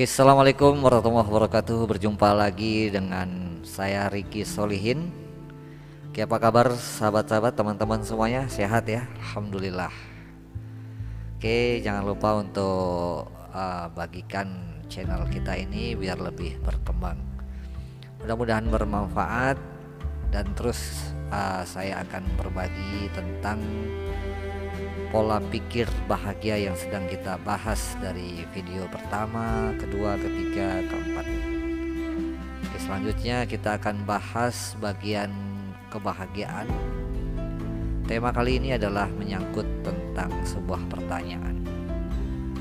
Oke, Assalamualaikum warahmatullahi wabarakatuh. Berjumpa lagi dengan saya Riki Solihin. Oke, apa kabar sahabat-sahabat teman-teman semuanya? Sehat ya? Alhamdulillah. Oke, jangan lupa untuk uh, bagikan channel kita ini biar lebih berkembang. Mudah-mudahan bermanfaat Dan terus uh, saya akan berbagi tentang pola pikir bahagia yang sedang kita bahas dari video pertama, kedua, ketiga, keempat. Oke, selanjutnya kita akan bahas bagian kebahagiaan. Tema kali ini adalah menyangkut tentang sebuah pertanyaan.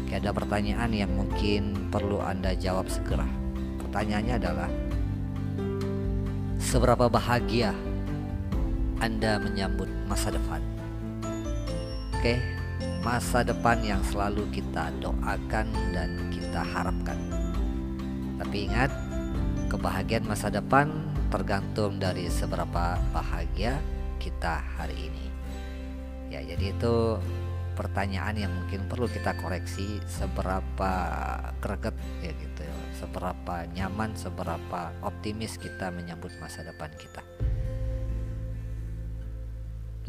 Oke, ada pertanyaan yang mungkin perlu Anda jawab segera. Pertanyaannya adalah seberapa bahagia Anda menyambut masa depan? Oke, masa depan yang selalu kita doakan dan kita harapkan. Tapi ingat, kebahagiaan masa depan tergantung dari seberapa bahagia kita hari ini. Ya, jadi itu pertanyaan yang mungkin perlu kita koreksi seberapa greget ya gitu. Seberapa nyaman, seberapa optimis kita menyambut masa depan kita.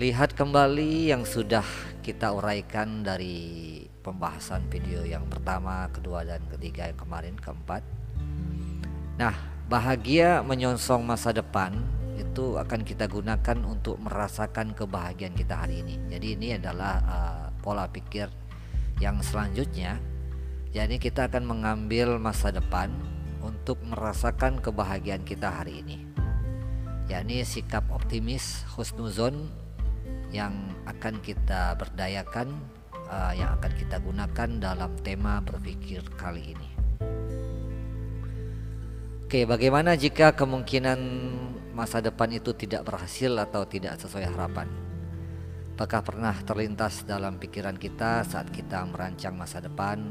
Lihat kembali yang sudah kita uraikan dari pembahasan video yang pertama, kedua, dan ketiga yang kemarin, keempat. Nah, bahagia menyongsong masa depan itu akan kita gunakan untuk merasakan kebahagiaan kita hari ini. Jadi ini adalah uh, pola pikir yang selanjutnya. Jadi kita akan mengambil masa depan untuk merasakan kebahagiaan kita hari ini. yakni sikap optimis, husnuzon yang akan kita berdayakan uh, yang akan kita gunakan dalam tema berpikir kali ini. Oke, bagaimana jika kemungkinan masa depan itu tidak berhasil atau tidak sesuai harapan? Apakah pernah terlintas dalam pikiran kita saat kita merancang masa depan?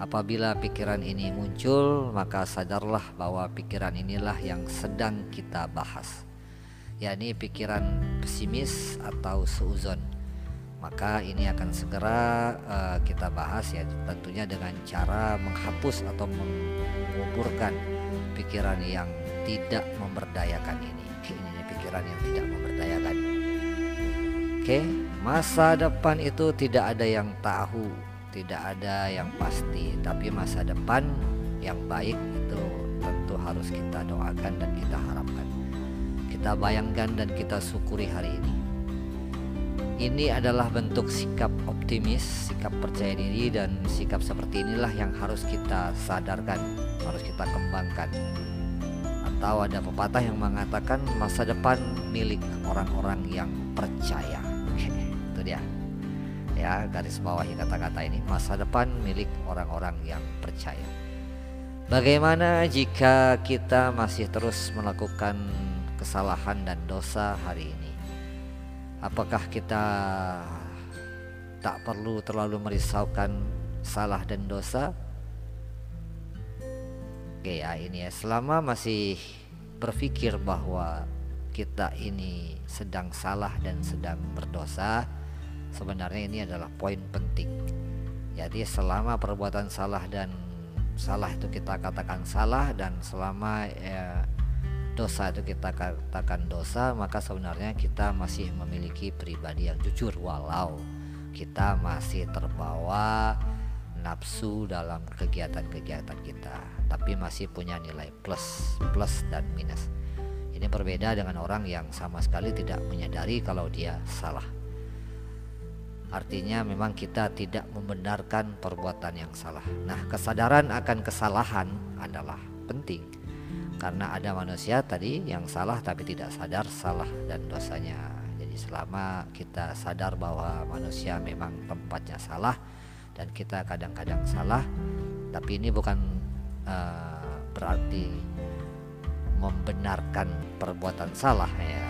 Apabila pikiran ini muncul, maka sadarlah bahwa pikiran inilah yang sedang kita bahas yakni pikiran pesimis atau seuzon. Maka ini akan segera uh, kita bahas ya tentunya dengan cara menghapus atau menguburkan pikiran yang tidak memberdayakan ini. Ini pikiran yang tidak memberdayakan. Oke, masa depan itu tidak ada yang tahu, tidak ada yang pasti, tapi masa depan yang baik itu tentu harus kita doakan dan kita harapkan kita bayangkan dan kita syukuri hari ini. Ini adalah bentuk sikap optimis, sikap percaya diri dan sikap seperti inilah yang harus kita sadarkan, harus kita kembangkan. Atau ada pepatah yang mengatakan masa depan milik orang-orang yang percaya. itu dia. Ya, garis bawahi kata-kata ini, masa depan milik orang-orang yang percaya. Bagaimana jika kita masih terus melakukan kesalahan dan dosa hari ini. Apakah kita tak perlu terlalu merisaukan salah dan dosa? Oke ya ini ya selama masih berpikir bahwa kita ini sedang salah dan sedang berdosa sebenarnya ini adalah poin penting jadi selama perbuatan salah dan salah itu kita katakan salah dan selama ya, dosa itu kita katakan dosa maka sebenarnya kita masih memiliki pribadi yang jujur. Walau kita masih terbawa nafsu dalam kegiatan-kegiatan kita tapi masih punya nilai plus plus dan minus. Ini berbeda dengan orang yang sama sekali tidak menyadari kalau dia salah. Artinya memang kita tidak membenarkan perbuatan yang salah. Nah kesadaran akan kesalahan adalah penting karena ada manusia tadi yang salah tapi tidak sadar salah dan dosanya. Jadi selama kita sadar bahwa manusia memang tempatnya salah dan kita kadang-kadang salah tapi ini bukan uh, berarti membenarkan perbuatan salah ya.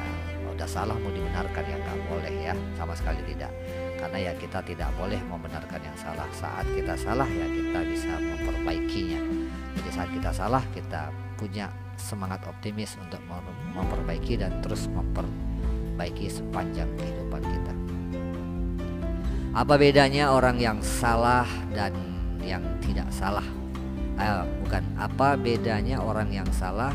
Udah salah mau dibenarkan ya nggak boleh ya sama sekali tidak. Karena ya kita tidak boleh membenarkan yang salah. Saat kita salah ya kita bisa memperbaikinya. Jadi saat kita salah kita punya semangat optimis untuk memperbaiki dan terus memperbaiki sepanjang kehidupan kita. Apa bedanya orang yang salah dan yang tidak salah? eh, bukan apa bedanya orang yang salah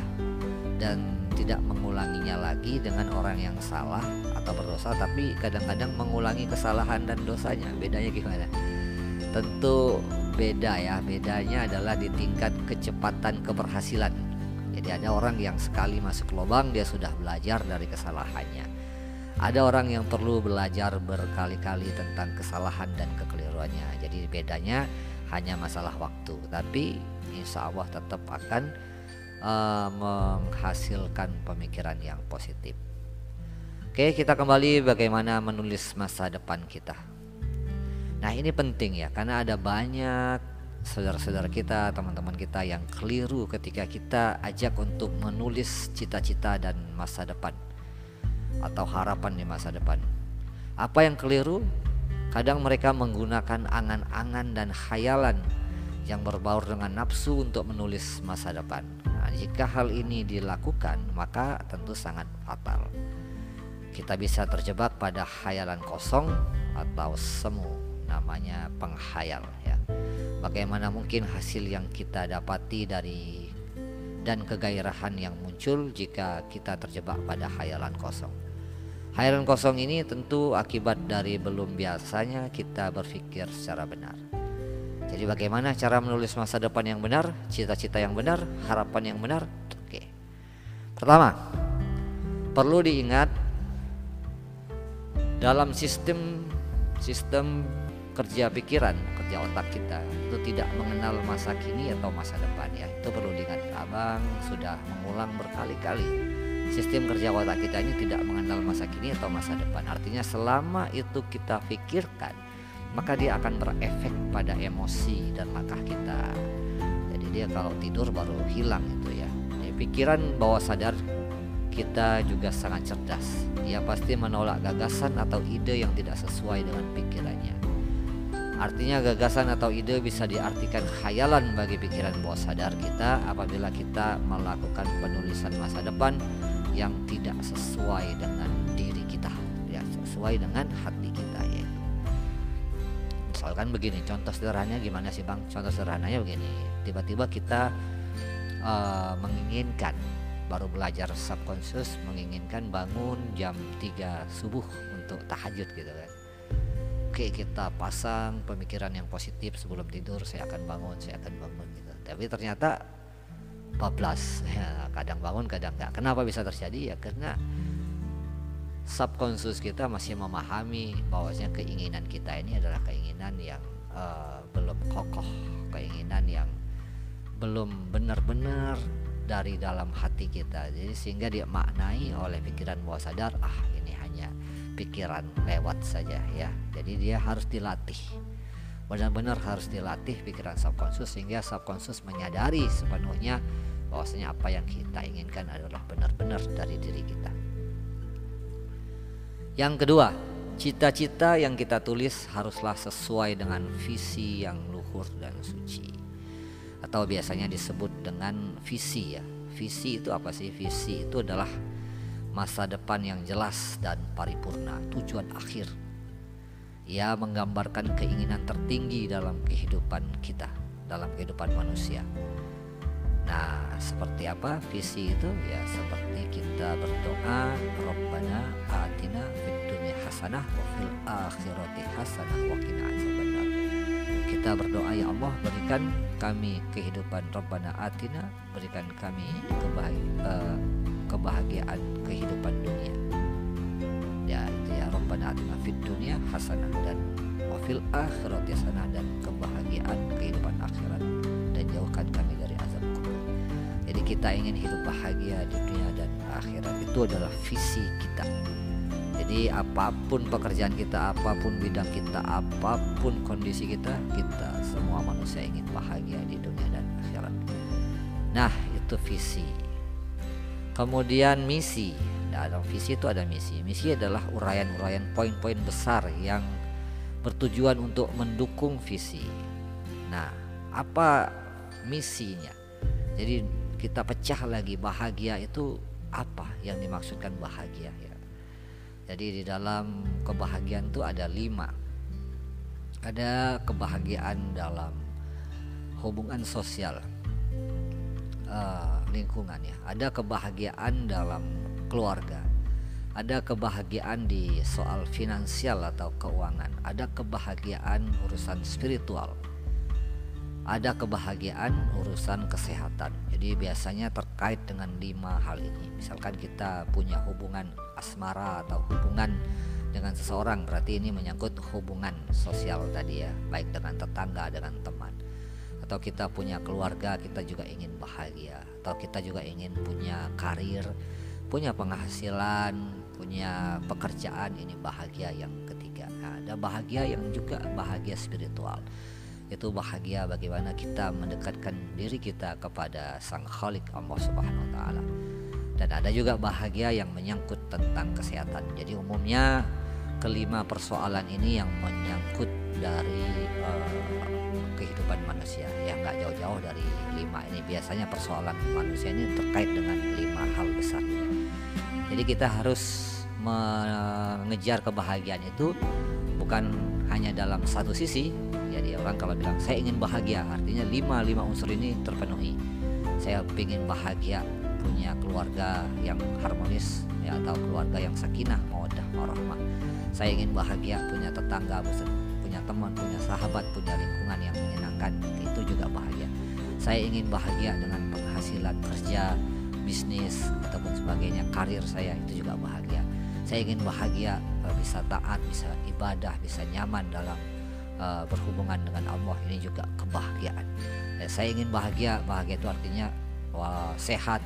dan tidak mengulanginya lagi dengan orang yang salah atau berdosa tapi kadang-kadang mengulangi kesalahan dan dosanya bedanya gimana tentu beda ya bedanya adalah di tingkat kecepatan keberhasilan jadi ada orang yang sekali masuk lubang dia sudah belajar dari kesalahannya. Ada orang yang perlu belajar berkali-kali tentang kesalahan dan kekeliruannya. Jadi bedanya hanya masalah waktu. Tapi insya Allah tetap akan uh, menghasilkan pemikiran yang positif. Oke kita kembali bagaimana menulis masa depan kita. Nah ini penting ya karena ada banyak saudara-saudara kita, teman-teman kita yang keliru ketika kita ajak untuk menulis cita-cita dan masa depan atau harapan di masa depan. Apa yang keliru? Kadang mereka menggunakan angan-angan dan khayalan yang berbaur dengan nafsu untuk menulis masa depan. Nah, jika hal ini dilakukan, maka tentu sangat fatal. Kita bisa terjebak pada khayalan kosong atau semu, namanya penghayal ya. Bagaimana mungkin hasil yang kita dapati dari dan kegairahan yang muncul jika kita terjebak pada khayalan kosong. Khayalan kosong ini tentu akibat dari belum biasanya kita berpikir secara benar. Jadi bagaimana cara menulis masa depan yang benar, cita-cita yang benar, harapan yang benar? Oke. Pertama, perlu diingat dalam sistem sistem kerja pikiran, kerja otak kita itu tidak mengenal masa kini atau masa depan ya. Itu perlu diingat. Abang sudah mengulang berkali-kali sistem kerja otak kita ini tidak mengenal masa kini atau masa depan. Artinya selama itu kita pikirkan, maka dia akan berefek pada emosi dan langkah kita. Jadi dia kalau tidur baru hilang itu ya. Jadi pikiran bawah sadar kita juga sangat cerdas. Dia pasti menolak gagasan atau ide yang tidak sesuai dengan pikirannya. Artinya gagasan atau ide bisa diartikan khayalan bagi pikiran bawah sadar kita apabila kita melakukan penulisan masa depan yang tidak sesuai dengan diri kita ya sesuai dengan hati kita ya. Misalkan begini contoh sederhananya gimana sih bang? Contoh sederhananya begini tiba-tiba kita uh, menginginkan baru belajar subconscious menginginkan bangun jam 3 subuh untuk tahajud gitu kan Oke kita pasang pemikiran yang positif sebelum tidur saya akan bangun saya akan bangun gitu. Tapi ternyata bablas. Ya, kadang bangun kadang enggak kenapa bisa terjadi? Ya karena subconscious kita masih memahami bahwasanya keinginan kita ini adalah keinginan yang uh, belum kokoh keinginan yang belum benar-benar dari dalam hati kita. Jadi sehingga dia maknai oleh pikiran bawah sadar ah pikiran lewat saja ya jadi dia harus dilatih benar-benar harus dilatih pikiran subconscious sehingga subconscious menyadari sepenuhnya bahwasanya apa yang kita inginkan adalah benar-benar dari diri kita. Yang kedua, cita-cita yang kita tulis haruslah sesuai dengan visi yang luhur dan suci. Atau biasanya disebut dengan visi ya. Visi itu apa sih? Visi itu adalah masa depan yang jelas dan paripurna, tujuan akhir. Ia menggambarkan keinginan tertinggi dalam kehidupan kita, dalam kehidupan manusia. Nah, seperti apa visi itu? Ya seperti kita berdoa, Rabbana atina fid hasanah wa fil akhirati hasanah wa qina. Kita berdoa ya Allah berikan kami kehidupan Rabbana atina, berikan kami kebahagiaan, uh, kebahagiaan kehidupan dunia. Ya, ya Rabbana atina fid dunya hasanah dan wa fil akhirati hasanah dan kebahagiaan kehidupan akhirat dan jauhkan kami dari jadi kita ingin hidup bahagia di dunia dan akhirat itu adalah visi kita. Jadi apa pun pekerjaan kita, apa pun bidang kita, apa pun kondisi kita, kita semua manusia ingin bahagia di dunia dan akhirat. Nah, itu visi. Kemudian misi. Nah, dalam visi itu ada misi. Misi adalah uraian-uraian poin-poin besar yang bertujuan untuk mendukung visi. Nah, apa misinya? Jadi kita pecah lagi bahagia itu apa yang dimaksudkan bahagia ya jadi di dalam kebahagiaan itu ada lima ada kebahagiaan dalam hubungan sosial uh, lingkungan ya. Ada kebahagiaan dalam keluarga. Ada kebahagiaan di soal finansial atau keuangan. Ada kebahagiaan urusan spiritual. Ada kebahagiaan urusan kesehatan. Jadi biasanya terkait dengan lima hal ini. Misalkan kita punya hubungan asmara atau hubungan dengan seseorang berarti ini menyangkut hubungan sosial tadi ya baik dengan tetangga dengan teman atau kita punya keluarga kita juga ingin bahagia. Atau kita juga ingin punya karir punya penghasilan punya pekerjaan. Ini bahagia yang ketiga. Nah, ada bahagia yang juga bahagia spiritual. Itu bahagia bagaimana kita mendekatkan diri kita kepada sang khalik Allah Subhanahu wa taala. Dan ada juga bahagia yang menyangkut tentang kesehatan. Jadi umumnya kelima persoalan ini yang menyangkut dari uh, kehidupan manusia yang nggak jauh-jauh dari lima ini. Biasanya persoalan manusia ini terkait dengan lima hal besar. Jadi kita harus mengejar kebahagiaan itu bukan hanya dalam satu sisi. Jadi orang kalau bilang saya ingin bahagia artinya lima lima unsur ini terpenuhi. Saya ingin bahagia punya keluarga yang harmonis ya atau keluarga yang sakinah mawadah warahmah saya ingin bahagia punya tetangga punya teman punya sahabat punya lingkungan yang menyenangkan itu juga bahagia. Saya ingin bahagia dengan penghasilan kerja bisnis ataupun sebagainya karir saya itu juga bahagia. Saya ingin bahagia eh, bisa taat bisa ibadah bisa nyaman dalam uh, berhubungan dengan Allah. Ini juga kebahagiaan. Dan saya ingin bahagia bahagia itu artinya wah, sehat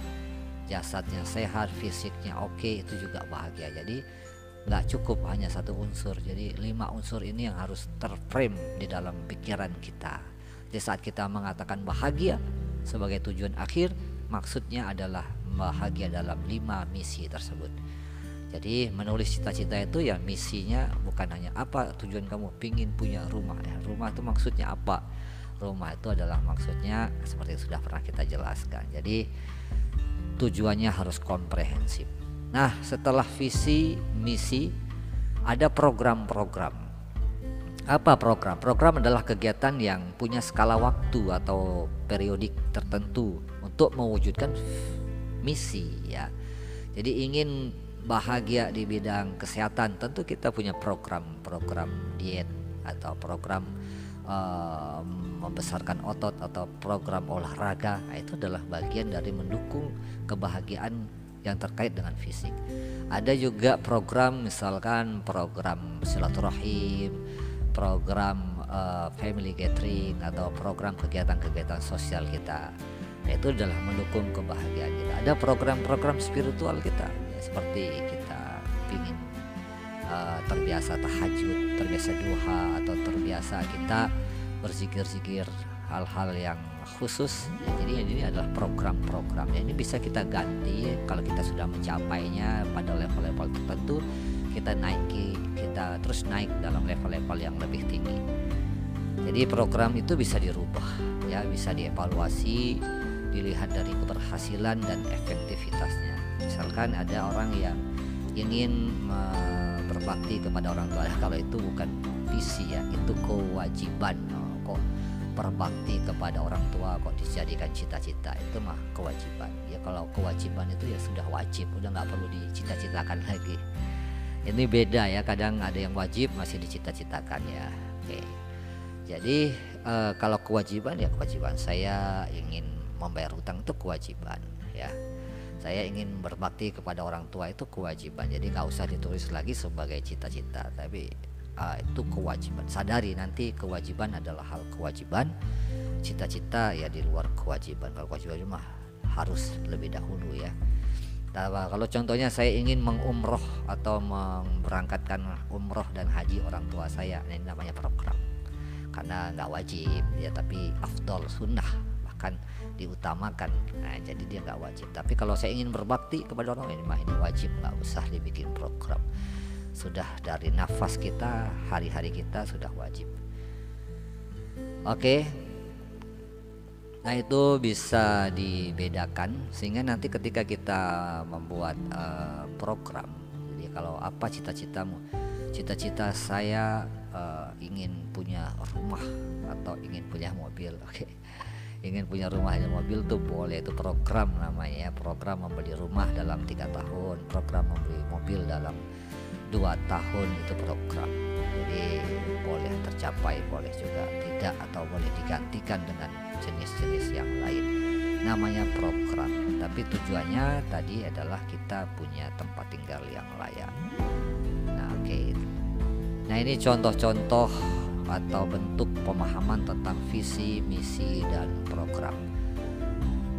jasadnya sehat fisiknya oke okay, itu juga bahagia. Jadi nggak cukup hanya satu unsur. Jadi lima unsur ini yang harus terframe di dalam pikiran kita. Di saat kita mengatakan bahagia sebagai tujuan akhir maksudnya adalah bahagia dalam lima misi tersebut. Jadi menulis cita-cita itu ya misinya bukan hanya apa tujuan kamu pingin punya rumah ya. Rumah itu maksudnya apa? Rumah itu adalah maksudnya seperti sudah pernah kita jelaskan. Jadi tujuannya harus komprehensif Nah, setelah visi misi ada program-program. Apa program? Program adalah kegiatan yang punya skala waktu atau periodik tertentu untuk mewujudkan misi ya. Jadi ingin bahagia di bidang kesehatan tentu kita punya program-program diet atau program uh, membesarkan otot atau program olahraga nah, itu adalah bagian dari mendukung kebahagiaan yang terkait dengan fisik. Ada juga program misalkan program silaturahim, program uh, family gathering atau program kegiatan-kegiatan sosial kita. Nah, itu adalah mendukung kebahagiaan kita. Ada program-program spiritual kita ya, seperti kita ingin uh, terbiasa tahajud, terbiasa duha atau terbiasa kita berzikir-zikir hal-hal yang khusus. Ya, jadi ini adalah program-program. Ya, ini bisa kita ganti kalau kita sudah mencapainya pada level-level tertentu kita naiki kita terus naik dalam level-level yang lebih tinggi. Jadi program itu bisa dirubah ya bisa dievaluasi dilihat dari keberhasilan dan efektivitasnya. Misalkan ada orang yang ingin berbakti kepada orang tua kalau itu bukan visi ya itu kewajiban berbakti kepada orang tua kok dijadikan cita-cita itu mah kewajiban. Ya kalau kewajiban itu ya sudah wajib udah nggak perlu dicita-citakan lagi. Ini beda ya kadang ada yang wajib masih dicita-citakan ya. Oke. Jadi e, kalau kewajiban ya kewajiban. Saya ingin membayar hutang itu kewajiban ya. Saya ingin berbakti kepada orang tua itu kewajiban. Jadi nggak usah ditulis lagi sebagai cita-cita tapi uh, itu kewajiban. Sadari nanti kewajiban adalah hal kewajiban. Cita-cita ya di luar kewajiban. Kalau kewajiban mah harus lebih dahulu ya. Nah, kalau contohnya saya ingin mengumroh atau memberangkatkan umroh dan haji orang tua saya. Ini namanya program. Karena nggak wajib ya tapi afdol sunnah bahkan diutamakan. Nah jadi dia nggak wajib. Tapi kalau saya ingin berbakti kepada orang ini mah ini wajib nggak usah dibikin program sudah dari nafas kita hari-hari kita sudah wajib. Oke. Nah itu bisa dibedakan sehingga nanti ketika kita membuat uh, program jadi kalau apa cita-citamu? Cita-cita saya uh, ingin punya rumah atau ingin punya mobil oke. Ingin punya rumah dan mobil tuh boleh itu program namanya ya. Program membeli rumah dalam tiga tahun program membeli mobil dalam dua tahun itu program. Jadi boleh tercapai boleh juga tidak atau boleh digantikan dengan jenis-jenis yang lain. Namanya program tapi tujuannya tadi adalah kita punya tempat tinggal yang layak. Nah oke. Okay. nah ini contoh-contoh atau bentuk pemahaman tentang visi misi dan program.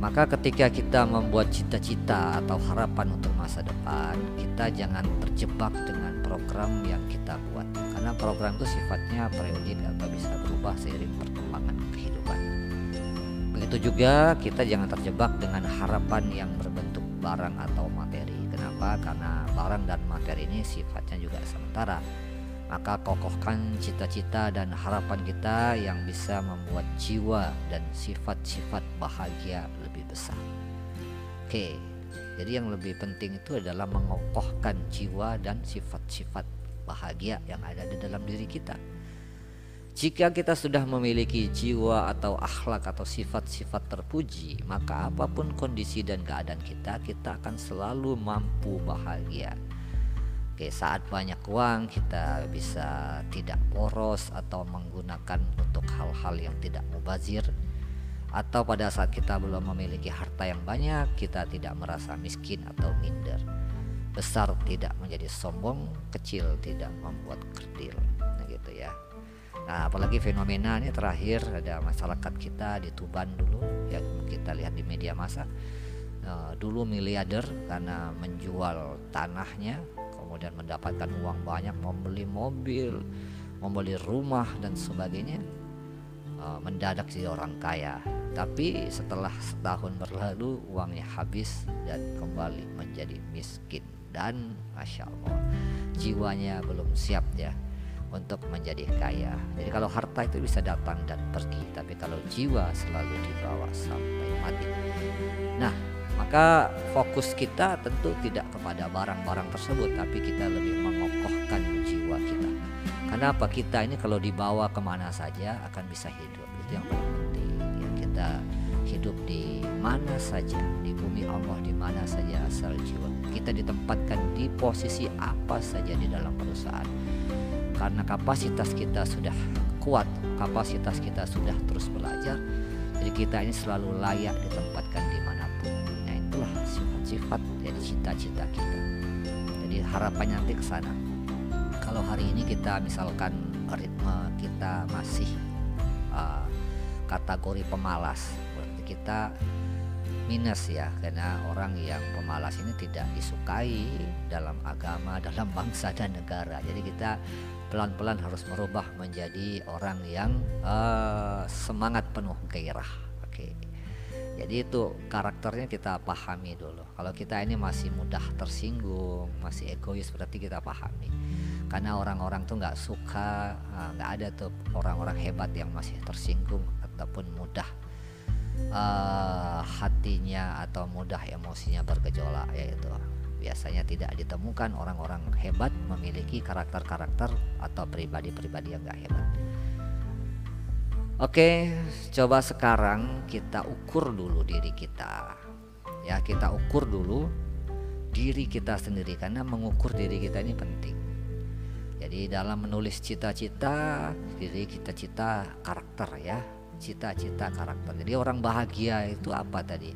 Maka ketika kita membuat cita-cita atau harapan untuk masa depan, kita jangan terjebak dengan program yang kita buat. Karena program itu sifatnya periodik atau bisa berubah seiring perkembangan kehidupan. Begitu juga kita jangan terjebak dengan harapan yang berbentuk barang atau materi. Kenapa? Karena barang dan materi ini sifatnya juga sementara maka kokohkan cita-cita dan harapan kita yang bisa membuat jiwa dan sifat-sifat bahagia lebih besar. Oke, jadi yang lebih penting itu adalah mengokohkan jiwa dan sifat-sifat bahagia yang ada di dalam diri kita. Jika kita sudah memiliki jiwa atau akhlak atau sifat-sifat terpuji, maka apa pun kondisi dan keadaan kita, kita akan selalu mampu bahagia Oke, saat banyak uang kita bisa tidak boros atau menggunakan untuk hal-hal yang tidak mubazir atau pada saat kita belum memiliki harta yang banyak kita tidak merasa miskin atau minder. Besar tidak menjadi sombong kecil tidak membuat kerdil. Nah gitu ya. Nah apalagi fenomena ini terakhir ada masyarakat kita di Tuban dulu yang kita lihat di media massa. Uh, dulu miliarder karena menjual tanahnya kemudian mendapatkan uang banyak membeli mobil membeli rumah dan sebagainya uh, mendadak jadi orang kaya tapi setelah setahun berlalu uangnya habis dan kembali menjadi miskin. Dan masya Allah jiwanya belum siap ya untuk menjadi kaya. Jadi kalau harta itu bisa datang dan pergi tapi kalau jiwa selalu dibawa sampai mati. Nah maka fokus kita tentu tidak kepada barang-barang tersebut tapi kita lebih mengokohkan jiwa kita. Karena apa? Kita ini kalau dibawa ke mana saja akan bisa hidup. Itu yang paling kita hidup di mana saja di bumi Allah di mana saja asal jiwa. Kita ditempatkan di posisi apa saja di dalam perusahaan. Karena kapasitas kita sudah kuat kapasitas kita sudah terus belajar jadi kita ini selalu layak ditempatkan di sifat jadi cita-cita kita. Jadi harapannya nanti ke sana. Kalau hari ini kita misalkan ritme kita masih kategori pemalas. Berarti kita minus ya karena orang yang pemalas ini tidak disukai dalam agama dalam bangsa dan negara. Jadi kita pelan-pelan harus merubah menjadi orang yang uh, semangat penuh gairah. Jadi itu karakternya kita pahami dulu. Kalau kita ini masih mudah tersinggung, masih egois berarti kita pahami. Karena orang-orang tuh nggak suka, ah, nggak ada tuh orang-orang hebat yang masih tersinggung ataupun mudah uh, hatinya atau mudah emosinya bergejolak yaitu biasanya tidak ditemukan orang-orang hebat memiliki karakter-karakter atau pribadi-pribadi yang gak hebat. Oke, coba sekarang kita ukur dulu diri kita. Ya, kita ukur dulu diri kita sendiri karena mengukur diri kita ini penting. Jadi dalam menulis cita-cita, diri kita cita karakter ya, cita-cita karakter. Jadi orang bahagia itu apa tadi?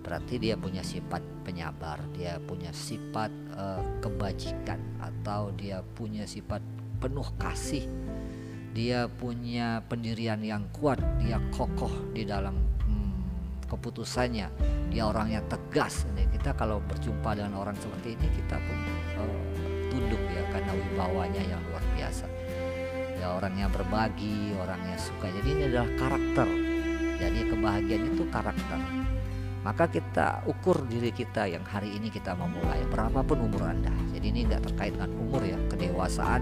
Berarti dia punya sifat penyabar, dia punya sifat uh, kebajikan atau dia punya sifat penuh kasih dia punya pendirian yang kuat dia kokoh di dalam hmm, keputusannya dia orangnya tegas ini kita kalau berjumpa dengan orang seperti ini kita pun uh, tunduk ya karena wibawanya yang luar biasa ya orangnya berbagi orangnya suka. Jadi ini adalah karakter. Jadi kebahagiaan itu karakter. Maka kita ukur diri kita yang hari ini kita memulai berapapun umur anda. Jadi ini nggak terkait dengan umur ya. Kedewasaan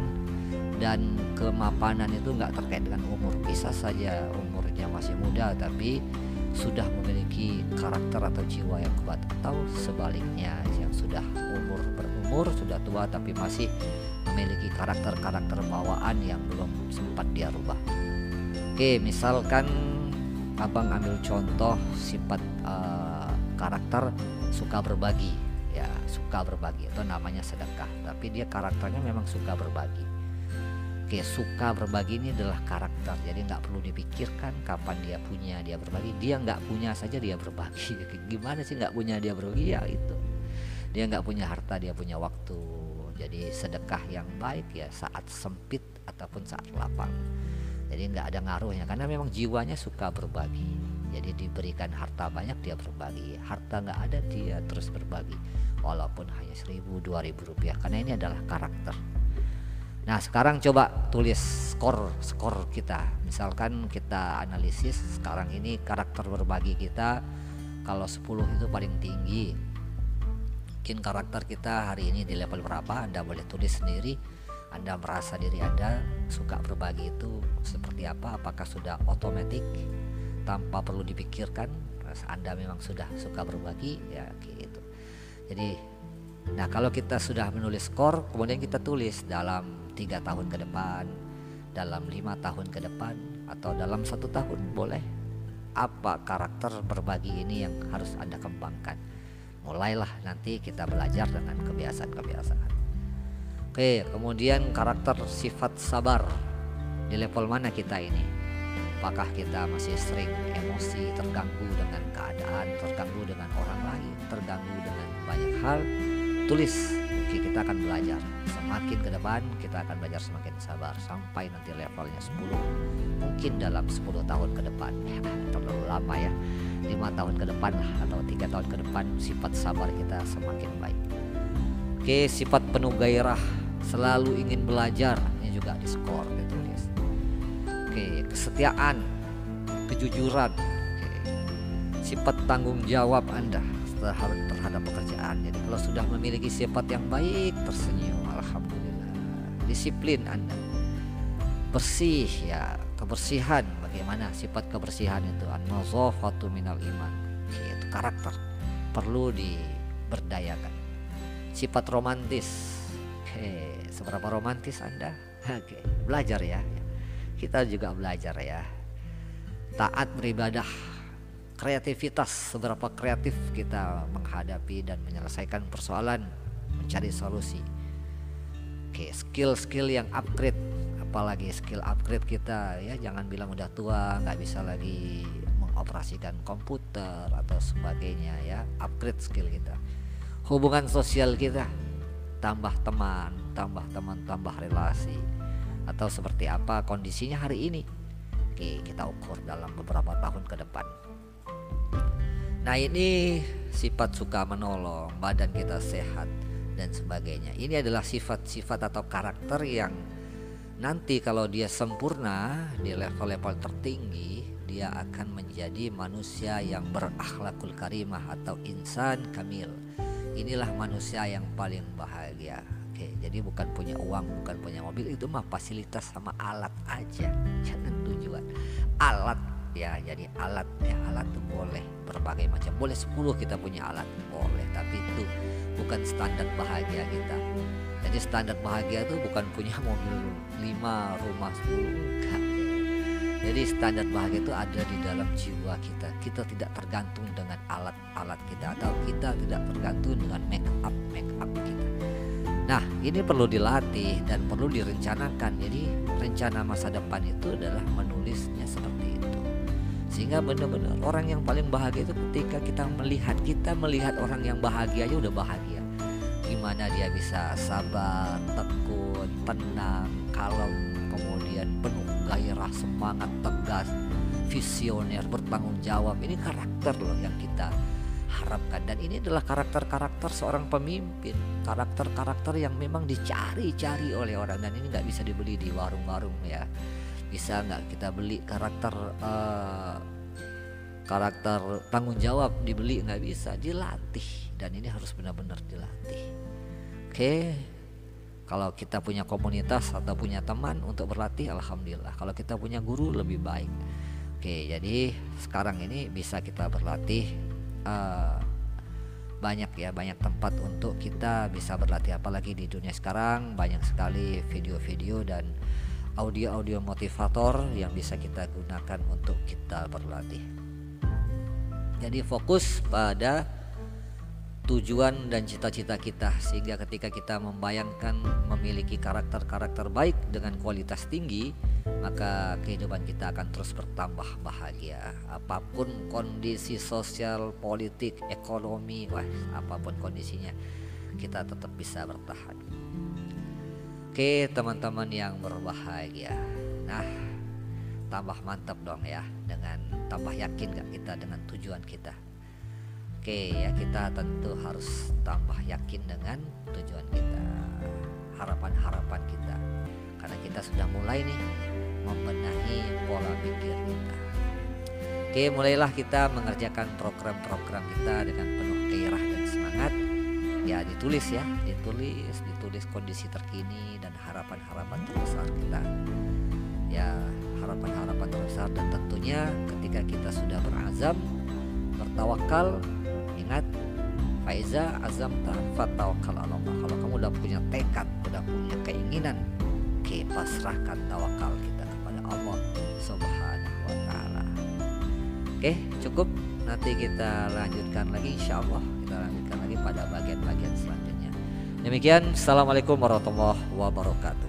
dan kemapanan itu nggak terkait dengan umur. Bisa saja umurnya masih muda tapi sudah memiliki karakter atau jiwa yang kuat. Atau sebaliknya yang sudah umur berumur sudah tua tapi masih memiliki karakter-karakter bawaan yang belum sempat dia rubah. Oke misalkan abang ambil contoh sifat uh, karakter suka berbagi. Ya suka berbagi itu namanya sedekah tapi dia karakternya memang suka berbagi. Oke suka berbagi ini adalah karakter jadi nggak perlu dipikirkan kapan dia punya dia berbagi. Dia nggak punya saja dia berbagi. Gimana sih nggak punya dia berbagi? Ya itu. Dia nggak punya harta dia punya waktu jadi sedekah yang baik ya saat sempit ataupun saat lapang. Jadi nggak ada ngaruhnya karena memang jiwanya suka berbagi. Jadi diberikan harta banyak dia berbagi. Harta nggak ada dia terus berbagi. Walaupun hanya seribu dua ribu rupiah karena ini adalah karakter. Nah sekarang coba tulis skor skor kita. Misalkan kita analisis sekarang ini karakter berbagi kita kalau 10 itu paling tinggi mungkin karakter kita hari ini di level berapa Anda boleh tulis sendiri anda merasa diri Anda suka berbagi itu seperti apa? Apakah sudah otomatis tanpa perlu dipikirkan? Anda memang sudah suka berbagi ya gitu. Jadi nah kalau kita sudah menulis skor kemudian kita tulis dalam tiga tahun ke depan, dalam lima tahun ke depan atau dalam satu tahun boleh apa karakter berbagi ini yang harus Anda kembangkan. Mulailah nanti kita belajar dengan kebiasaan-kebiasaan. Oke, kemudian karakter sifat sabar di level mana kita ini? Apakah kita masih sering emosi, terganggu dengan keadaan, terganggu dengan orang lain, terganggu dengan banyak hal? Tulis, kita akan belajar. Semakin ke depan kita akan belajar semakin sabar sampai nanti levelnya 10. Mungkin dalam 10 tahun ke depan, ya, terlalu lama ya. 5 tahun ke depan atau tiga tahun ke depan sifat sabar kita semakin baik. Oke, sifat penuh gairah selalu ingin belajar ini juga di skor ditulis oke kesetiaan kejujuran oke. sifat tanggung jawab anda terhadap, pekerjaan. Jadi kalau sudah memiliki sifat yang baik tersenyum. Alhamdulillah. Disiplin anda. Bersih ya. Kebersihan. Bagaimana sifat kebersihan itu? An-nazafatu minal iman. Itu karakter. Perlu diberdayakan. Sifat romantis. Oke seberapa romantis Anda? Oke, belajar ya. Kita juga belajar ya. Taat beribadah, kreativitas, seberapa kreatif kita menghadapi dan menyelesaikan persoalan, mencari solusi. Oke, skill-skill yang upgrade, apalagi skill upgrade kita ya, jangan bilang udah tua nggak bisa lagi mengoperasikan komputer atau sebagainya ya, upgrade skill kita. Hubungan sosial kita, tambah teman, tambah teman, tambah relasi atau seperti apa kondisinya hari ini. Oke, kita ukur dalam beberapa tahun ke depan. Nah, ini sifat suka menolong, badan kita sehat dan sebagainya. Ini adalah sifat-sifat atau karakter yang nanti kalau dia sempurna di level-level tertinggi, dia akan menjadi manusia yang berakhlakul karimah atau insan kamil. Inilah manusia yang paling bahagia. Oke jadi bukan punya uang bukan punya mobil itu mah fasilitas sama alat aja. Jangan tujuan. Alat ya jadi alat ya alat tuh boleh berbagai macam boleh 10 kita punya alat boleh tapi itu bukan standar bahagia kita jadi standar bahagia itu bukan punya mobil 5 rumah 10 enggak jadi standar bahagia itu ada di dalam jiwa kita. Kita tidak tergantung dengan alat-alat kita atau kita tidak tergantung dengan make up make up kita. Nah, ini perlu dilatih dan perlu direncanakan. Jadi, rencana masa depan itu adalah menulisnya seperti. Sehingga benar-benar orang yang paling bahagia itu ketika kita melihat kita melihat orang yang bahagia aja udah bahagia. Gimana dia bisa sabar, tekun, tenang, kalem, kemudian penuh gairah, semangat, tegas, visioner, bertanggung jawab. Ini karakter loh yang kita harapkan dan ini adalah karakter-karakter seorang pemimpin, karakter-karakter yang memang dicari-cari oleh orang dan ini nggak bisa dibeli di warung-warung ya. Bisa nggak kita beli karakter uh, karakter tanggung jawab dibeli nggak bisa dilatih dan ini harus benar-benar dilatih. Oke. Kalau kita punya komunitas atau punya teman untuk berlatih alhamdulillah kalau kita punya guru lebih baik oke jadi sekarang ini bisa kita berlatih uh, banyak ya banyak tempat untuk kita bisa berlatih apalagi di dunia sekarang banyak sekali video-video dan audio-audio motivator yang bisa kita gunakan untuk kita berlatih. Jadi fokus pada tujuan dan cita-cita kita sehingga ketika kita membayangkan memiliki karakter-karakter baik dengan kualitas tinggi maka kehidupan kita akan terus bertambah bahagia apa pun kondisi sosial politik ekonomi wah apa pun kondisinya kita tetap bisa bertahan oke teman-teman yang berbahagia. Nah tambah mantap dong ya dengan tambah yakin gak kita dengan tujuan kita? Oke ya kita tentu harus tambah yakin dengan tujuan kita harapan-harapan kita. Karena kita sudah mulai nih membenahi pola pikir kita. Oke mulailah kita mengerjakan program-program kita dengan penuh gairah ya ditulis ya ditulis ditulis kondisi terkini dan harapan-harapan terbesar kita. Ya harapan-harapan terbesar dan tentunya ketika kita sudah berazam bertawakal ingat Faiza azamta fatawakal Allah. Kalau kamu udah punya tekad udah punya keinginan oke pasrahkan tawakal kita kepada Allah subhanahu wa ta'ala. Oke cukup. Nanti kita lanjutkan lagi insya Allah pada bagian-bagian selanjutnya. Demikian assalamualaikum warahmatullahi wabarakatuh